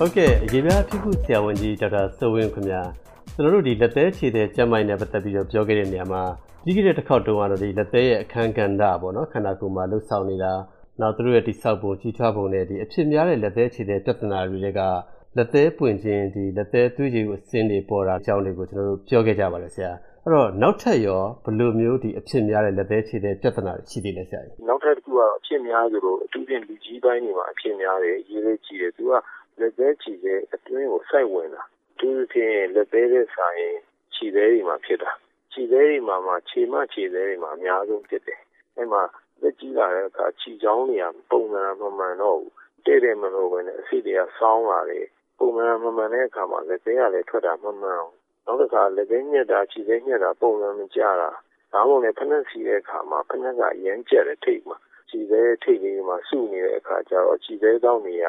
ဟုတ်ကဲ့ရေပြားဖြစ်ခုဆရာဝန်ကြီးဒေါက်တာစိုးဝင်းခင်ဗျာကျွန်တော်တို့ဒီလက်သေးခြေသေးကျမ်းမိုင်းနဲ့ပတ်သက်ပြီးတော့ပြောခဲ့တဲ့နေရာမှာပြီးခဲ့တဲ့တစ်ခေါက်တုန်းကတော့ဒီလက်သေးရဲ့အခန်းကဏ္ဍပေါ့နော်ခန္ဓာကိုယ်မှာလှုပ်ဆောင်နေတာနောက်သူတို့ရဲ့တိဆောက်ပုံကြီးထွားပုံနဲ့ဒီအဖြစ်များတဲ့လက်သေးခြေသေးပြဿနာတွေကလက်သေးပွင့်ခြင်းဒီလက်သေးသွေးကြည်ကိုအစင်းတွေပေါ်တာအကြောင်းတွေကိုကျွန်တော်တို့ပြောခဲ့ကြပါလေဆရာအဲ့တော့နောက်ထပ်ရောဘယ်လိုမျိုးဒီအဖြစ်များတဲ့လက်သေးခြေသေးပြဿနာတွေရှိသေးလဲဆရာနောက်ထပ်တစ်ခုကတော့အဖြစ်များဆိုတော့အထူးဖြင့်လူကြီးပိုင်းတွေမှာအဖြစ်များတယ်ရေးလေးကြီးတယ်သူက လက်သေးခြေသေးအတွင်းကိုစိုက်ဝင်တာသူဖြင့်လက်သေးတဲ့ဆိုင်ခြေသေးတွေမှာဖြစ်တာခြေသေးတွေမှာမှခြေမခြေသေးတွေမှာအများဆုံးဖြစ်တယ်အဲ့မှာလက်ကြီးလာတဲ့အခါခြေချောင်းတွေကပုံမှန်မမှန်တော့ဘူးတဲ့တယ်မလို့ပဲနဲ့အဆီတွေကစောင်းလာတယ်ပုံမှန်မမှန်တဲ့အခါမှာလက်သေးကလည်းထွက်တာမမှန်အောင်နောက်တစ်ခါလက်သေးညက်တာခြေသေးညက်တာပုံမှန်မကြတာဒါမှမဟုတ်လည်းဖက်နှက်စီတဲ့အခါမှာဖက်နှက်ကအရမ်းကျက်တဲ့ထိတ်မှာခြေသေးထိတ်လေးမှာစုနေတဲ့အခါကျတော့ခြေသေးတောင်းနေရ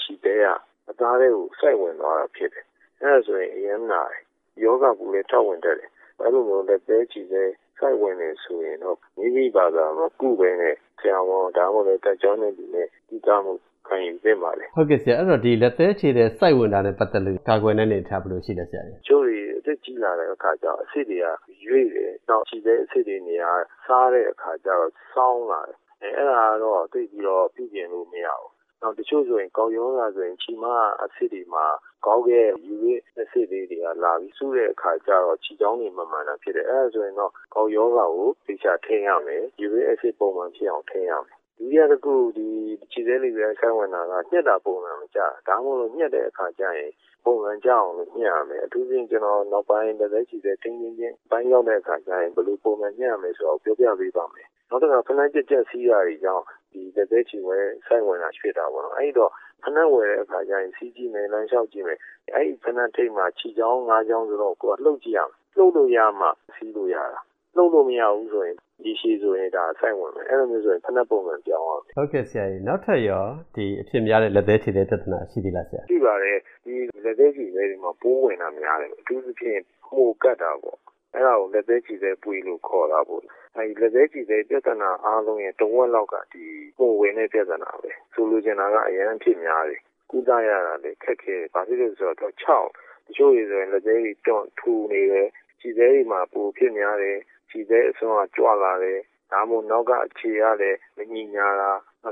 ခြေသေးကအသားတွေကိုစိုက်ဝင်သွားတာဖြစ်တယ်အဲဒါဆိုရင်အရမ်းနာတယ်ယောဂပူလည်းထောက်ဝင်တတ်တယ်အဲ့လိုမျိုးလက်သေးခြေသေးစိုက်ဝင်နေဆိုရင်တော့မိမိဘာသာမကုပဲနဲ့ဆရာဝန်ဒါမှမဟုတ်လည်းတက်ကြောင်းနေပြီနဲ့ဒီကမှုခံယူသင့်ပါလေဟုတ်ကဲ့ဆရာအဲ့တော့ဒီလက်သေးခြေတဲ့စိုက်ဝင်တာနဲ့ပတ်သက်လို့ကာကွယ်တဲ့နေထားဘယ်လိုရှိလဲဆရာကျိုးတွေအသက်ကြီးလာတဲ့အခါကျတော့အဆစ်တွေကရွေ့တယ်နောက်ခြေတဲ့အဆစ်တွေနေရာစားတဲ့အခါကျတော့စောင်းလာတယ်အဲအဲ့ဒါကတော့သိပြီးတော့ပြပြင်လို့မရဘူး နောက်တချို့ဆိုရင်ကောက်ရောဂါဆိုရင်ခြေမအဆစ်တွေမှာကောက်ခဲ့ယူရစ်အဆစ်လေးတွေကလာပြီးစူးတဲ့အခါကျတော့ခြေချောင်းတွေမမှန်တာဖြစ်တယ်အဲဒါဆိုရင်တော့ကောက်ရောဂါကိုသိချထိန်းရမယ်ယူရစ်အဆစ်ပုံမှန်ဖြစ်အောင်ထိန်းရမယ်ဒုတိယတစ်ခုဒီခြေသေးလေးတွေဆိုင်ဝင်တာကညှက်တာပုံမှန်မကြဒါမှမဟုတ်ညှက်တဲ့အခါကျရင်ပုံမှန်ကြအောင်လို့ညှက်ရမယ်အထူးဖြင့်ကျွန်တော်နောက်ပိုင်းလက်သက်ခြေသေးတင်းတင်းချင်းပိုင်းရောက်တဲ့အခါကျရင်ဘယ်လိုပုံမှန်ညှက်ရမယ်ဆိုတော့ပြောပြပေးပါမယ်နောက်တစ်ခါဖနက်ကြက်ကြက်စီးရတွေကြောင့် ဒီလက်သက်ခြေဝဲဆိုင်ဝင်တာဖြစ်တာပေါ့နော်အဲ့တော့ဖနက်ဝယ်တဲ့အခါကျရင်စီးကြည့်မယ်လမ်းလျှောက်ကြည့်မယ်အဲ့ဒီဖနက်ထိတ်မှာခြေချောင်းငါးချောင်းဆိုတော့ကိုကလှုပ်ကြည့်ရမယ်လှုပ်လို့ရမှစီးလို့ရတာလှုပ်လို့မရဘူးဆိုရင်ဒီရှိဆိုရင်ဒါဆိုင်ဝင်မယ်အဲ့လိုမျိုးဆိုရင်ဖနက်ပုံမှန်ပြောင်းအောင်ဟုတ်ကဲ့ဆရာကြီးနောက်ထပ်ရောဒီအဖြစ်များတဲ့လက်သေးခြေတဲ့ပြဿနာရှိသေးလားဆရာရှိပါတယ်ဒီလက်သေးခြေတွေမှာပိုးဝင်တာများတယ်အထူးသဖြင့်မှုကတ်တာပေါ့ အဲ့ဒါကိုလက်သေးခြေတဲ့ပွေလို့ခေါ်တာပေါ့အဲဒီလက်သေးခြေတဲ့ပြဿနာအားလုံးရဲ့တဝက်လောက်ကဒီမှုဝင်တဲ့ပြဿနာပဲဆိုလိုချင်တာကအရင်ဖြစ်များတယ်ကုသရတာလည်းခက်ခဲဘာဖြစ်လို့ဆိုတော့6တချို့တွေဆိုရင်လက်သေးတွေတွန့်ထူနေတယ်ခြေသေးတွေမှာပိုဖြစ်များတယ်ခြေသေးအစွမ်းကကြွလာတယ်ဒါမှမဟုတ်နောက်ကခြေရလည်းမညီညာတာ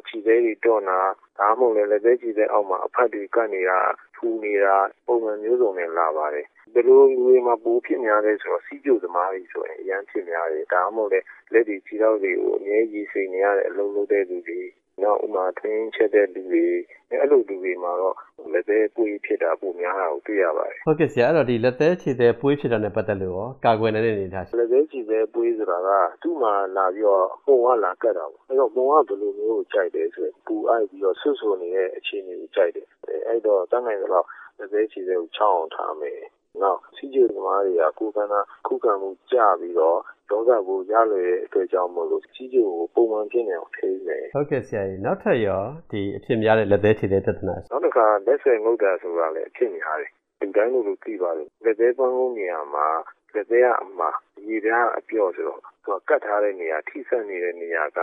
ခြေသေးတွေတွန့်တာဒါမှမဟုတ်လည်းလက်သေးခြေသေးအောက်မှာအဖတ်တွေကပ်နေတာထူနေတာပုံမှန်မျိုးစုံနဲ့လာပါတယ်ဘယ်လိုလူတွေမှာပိုဖြစ်များလဲဆိုတော့စီးကျုပ်သမားတွေဆိုရင်အရန်ဖြစ်များတယ်ဒါမှမဟုတ်လည်းလက်တွေခြေထောက်တွေကိုအမြဲကြီးစိန်နေရတဲ့အလုံးလုံးတဲ့လူတွေနောက်ဥမာထွင်းချက်တဲ့လူတွေအဲ့လိုလူတွေမှာတော့ လက်သေးပွေးဖြစ်တာပိုများတာကိုတွေ့ရပါတယ်ဟုတ်ကဲ့ဆရာအဲ့တော့ဒီလက်သေးခြေသေးပွေးဖြစ်တာနဲ့ပတ်သက်လို့ရောကာကွယ်နေတဲ့အနေထားလက်သေးခြေသေးပွေးဆိုတာကသူ့မှာလာပြီးတော့ပုံကလာကတ်တာပေါ့အဲ့တော့ပုံကဘယ်လိုမျိုးကိုကြိုက်တယ်ဆိုရင်ပူအိုက်ပြီးတော့ဆွဆွနေတဲ့အခြေအနေကိုကြိုက်တယ်အဲ့တော့တန်းနိုင်သလောက်လက်သေးခြေသေးကိုချောင်းအောင်ထားမယ် နောက်စီးကျသမားတွေက ကိုယ်ကနာခုခံမှုကြပြီးတော့ဒေါသကိုရလွယ်အတွက်ကြောင့်မို့လို့စီးကျကို ပုံမှန်ဖြစ်နေအောင် ထိန်းမယ် ဟုတ်ကဲ့ဆရာကြီးနောက်ထပ်ရော ဒီအဖြစ်များတဲ့ လက်သေးခြေသေးပြဿနာ နောက်တစ်ခါ လက်ဆွဲငုတ်တာဆိုတာလည်း အဖြစ်များတယ်ဒီတိုင်းလို့သိပါတယ် လက်သေးပန်းကုန်းနေရာမှာ လက်သေးကအမှားရေပြားအပြော့ဆိုတော့သူကကတ်ထားတဲ့နေရာ ထိဆက်နေတဲ့နေရာက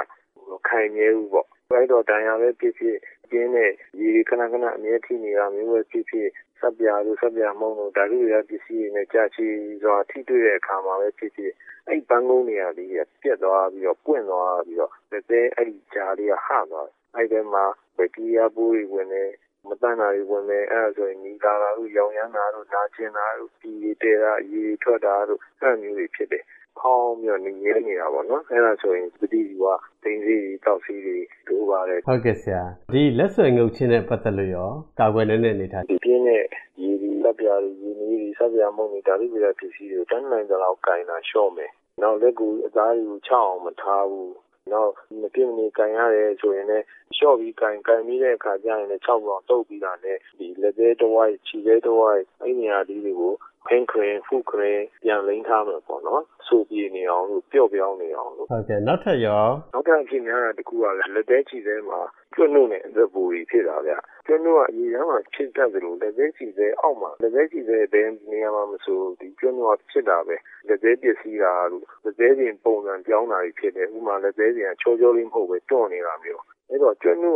ခိုင်မြဲဘူးပေါ့ အဲ့တော့တန်ရာပဲဖြစ်ဖြစ်ပြင်းတဲ့ရေခဏခဏအမြဲထိနေတာမျိုးပဲဖြစ်ဖြစ်ဆပ်ပြာတို့ဆပ်ပြာမုံတို့ဓာတုရပစ္စည်းတွေနဲ့ကြာချီစွာထိတွေ့တဲ့အခါမှာပဲဖြစ်ဖြစ်အဲ့ဘန်းကုန်းနေရာလေးကပြက်သွားပြီးတော့ပွင့်သွားပြီးတော့သက်သက်အဲ့ကြားလေးကဟသွားတယ်အဲ့ဒီမှာဘက်တီးရီးယားပိုးတွေဝင်နေမတန်တာတွေဝင်နေအဲ့ဒါဆိုရင်နီလာတာတို့ရောင်ရမ်းတာတို့နာကျင်တာတို့ဒီတဲတာရေထွက်တာတို့အဲ့မျိုးတွေဖြစ်တယ် ဖောင်းပြီးတော့နေရနေတာပေါ့နော်အဲ့ဒါဆိုရင်ပတိဒီကတင်းစီတောက်စီတွေဒိုးပါတယ်ဟုတ်ကဲ့ဆရာဒီလက်ဆွဲငုပ်ခြင်းနဲ့ပတ်သက်လို့ရောကာကွယ်နေတဲ့အနေထားဒီပြင်းတဲ့ရေဒီလက်ပြားတွေရေနည်းတွေဆက်ပြားမုံတွေဒါလိပြားပစ္စည်းတွေတန်းနိုင်တဲ့လောက်ကင်တာလျှော့မယ်နောက်လက်ကူအသားတွေကိုချအောင်မထားဘူးနောက်မပြင်းမနေကန်ရတယ်ဆိုရင်လည်းလျှော့ပြီးကန်ကန်ပြီးတဲ့အခါကျရင်လည်း6ပေါင်တုပ်ပြီးတာနဲ့ဒီလက်သေးတစ်ဝိုက်ခြေသေးတစ်ဝိုက်အဲ့နေရာလေးတွေကို ဖင်းခရင်ဖုခရင်ပြန်လိမ့်ထားမှာပေါ့နော်ဆိုပြေနေအောင်လို့ပျော့ပြောင်းနေအောင်လို့ဟုတ်ကဲ့နောက်ထပ်ရောနောက်ထပ်အဖြစ်များတာတခုကလည်းလက်သေးချီသေးမှာကျွတ်နှုတ်နဲ့အသက်ပူကြီးဖြစ်တာဗျကျွတ်နှုတ်ကအရင်ကမှဖြစ်တတ်တယ်လို့လက်သေးချီသေးအောက်မှာလက်သေးချီသေးဘယ်နေရာမှာမဆိုဒီကျွတ်နှုတ်ကဖြစ်တာပဲလက်သေးပစ္စည်းတာလို့လက်သေးပြင်ပုံစံပြောင်းတာကြီးဖြစ်တယ်ဥမာလက်သေးပြင်ကချောချောလေးမဟုတ်ပဲတွန့်နေတာမျိုး အဲ့တော့ကျွတ်နုက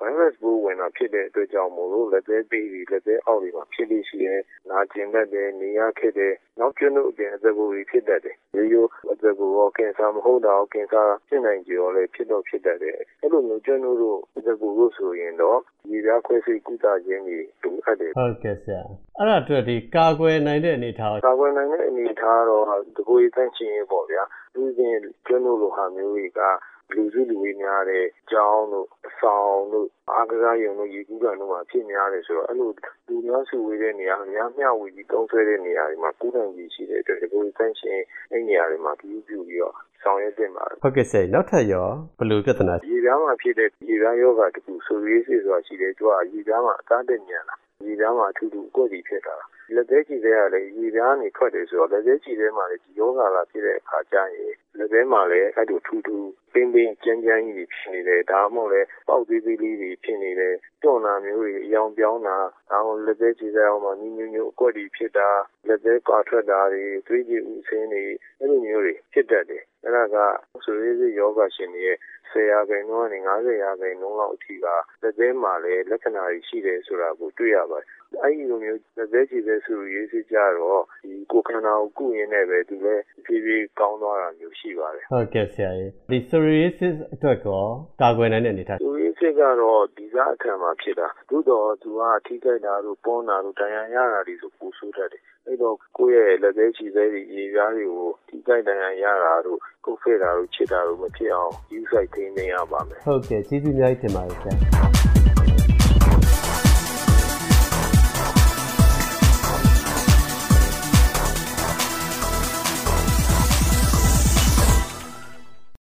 virus ပိုးဝင်တာဖြစ်တဲ့အတွက်ကြောင့်မို့လို့လက်သေးပေးပြီးလက်သေးအောက်တွေမှာဖြစ်လို့ရှိရင်နာကျင်တတ်တယ်နေရခက်တယ်နောက်ကျွတ်နုအပြင်အသက်ကိုယ်ဖြစ်တတ်တယ်ရိုးရိုးအသက်ကိုယ်ရောကင်ဆာမဟုတ်တော့ကင်ဆာဖြစ်နိုင်ကြရောလည်းဖြစ်တော့ဖြစ်တတ်တယ်အဲ့လိုမျိုးကျွတ်နုတို့အသက်ကိုယ်လို့ဆိုရင်တော့ဒီပြားခွဲစိတ်ကုသခြင်းတွေတူအပ်တယ်ဟုတ်ကဲ့ဆရာအဲ့ဒါအတွက်ဒီကာကွယ်နိုင်တဲ့အနေအထားကာကွယ်နိုင်တဲ့အနေအထားတော့တကူရေးတန့်ချင်ရေးပေါ့ဗျာဒီပြင်ကျွတ်နုလိုဟာမျိုးတွေက လူစုလူဝေးများတဲ့ကျောင်းတို့အဆောင်တို့အားကစားရုံတို့ရေကူးကန်တို့မှာဖြစ်များတယ်ဆိုတော့အဲ့လိုလူများစုဝေးတဲ့နေရာအများမျှဝေပြီးတုံးဆွဲတဲ့နေရာတွေမှာကူးနိုင်ကြီးရှိတဲ့အတွက်ဒီလိုတန့်ရှင်အဲ့နေရာတွေမှာပြုပြုပြီးတော့ဆောင်ရွက်တင်ပါတယ်ဟုတ်ကဲ့ဆရာနောက်ထပ်ရောဘယ်လိုပြဿနာရေပြားမှာဖြစ်တဲ့ရေပြားယောဂတခုဆိုရေးစစ်ဆိုတာရှိတယ်သူကရေပြားမှာအသားတက်ညံတာရေပြားမှာအထူးထူးအကွက်ကြီးဖြစ်တာလက်သေးကြည့်တဲ့ကလည်းရေပြားနေထွက်တယ်ဆိုတော့လက်သေးကြည့်တဲ့မှာလည်းဒီယောဂလာဖြစ်တဲ့အခါကျရင် လက်သေးမှာလည်းအဲ့လိုထူးထူးပင်းပင်းကြမ်းကြမ်းကြီးဖြစ်နေတယ်ဒါမှမဟုတ်လည်းပေါက်သေးသေးလေးတွေဖြစ်နေတယ်တွန့်နာမျိုးတွေအယောင်ပြောင်းတာဒါမှလက်သေးကြည့်တဲ့အောင်မှာညညညအကွက်ကြီးဖြစ်တာလက်သေးကွာထွက်တာတွေသွေးကြည်ဥဆင်းတွေအဲ့လိုမျိုးတွေဖြစ်တတ်တယ်အဲ့ဒါကဆိုရေးစစ်ယောဂရှင်တွေရဲ့10ရာခိုင်နှုန်းကနေ90ရာခိုင်နှုန်းလောက်အထိကလက်သေးမှာလည်းလက္ခဏာတွေရှိတယ်ဆိုတာကိုတွေ့ရပါတယ်အဲ့ဒီလိုမျိုးလက်သေးချီတဲ့ဆူရေးစစ်ကြတော့ဒီကိုခန္ဓာကိုကုရင်းနဲ့ပဲသူလည်းဖြည်းဖြည်းကောင်းသွားတာမျိုးရှိပါတယ်ဟုတ်ကဲ့ဆရာကြီးဒီ psoriasis အတွက်ကောကာကွယ်နိုင်တဲ့အနေအထား psoriasis ကတော့ဒီစားအခါမှာဖြစ်တာသို့တော့သူကထိခိုက်တာတို့ပွန်းတာတို့ဒဏ်ရာရတာတွေဆိုပိုဆိုးတတ်တယ်အဲ့တော့ကိုယ့်ရဲ့လက်သေးချီသေးတွေရေပြားတွေကိုထိခိုက်ဒဏ်ရာရတာတို့ကုတ်ဖဲ့တာတို့ချစ်တာတို့မဖြစ်အောင်ယူဆိုင်ထိန်းသိမ်းရပါမယ်ဟုတ်ကဲ့ကျေးဇူးအများကြီးတင်ပါတယ်ဆရာ